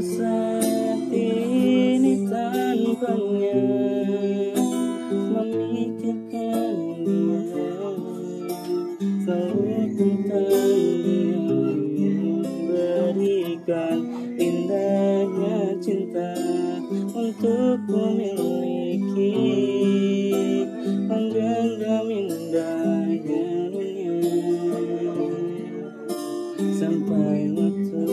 saat ini tanpanya memikirkan dia. Selalu tentang dia indahnya cinta untuk memiliki menggenggam indahnya dunia. Sampai waktu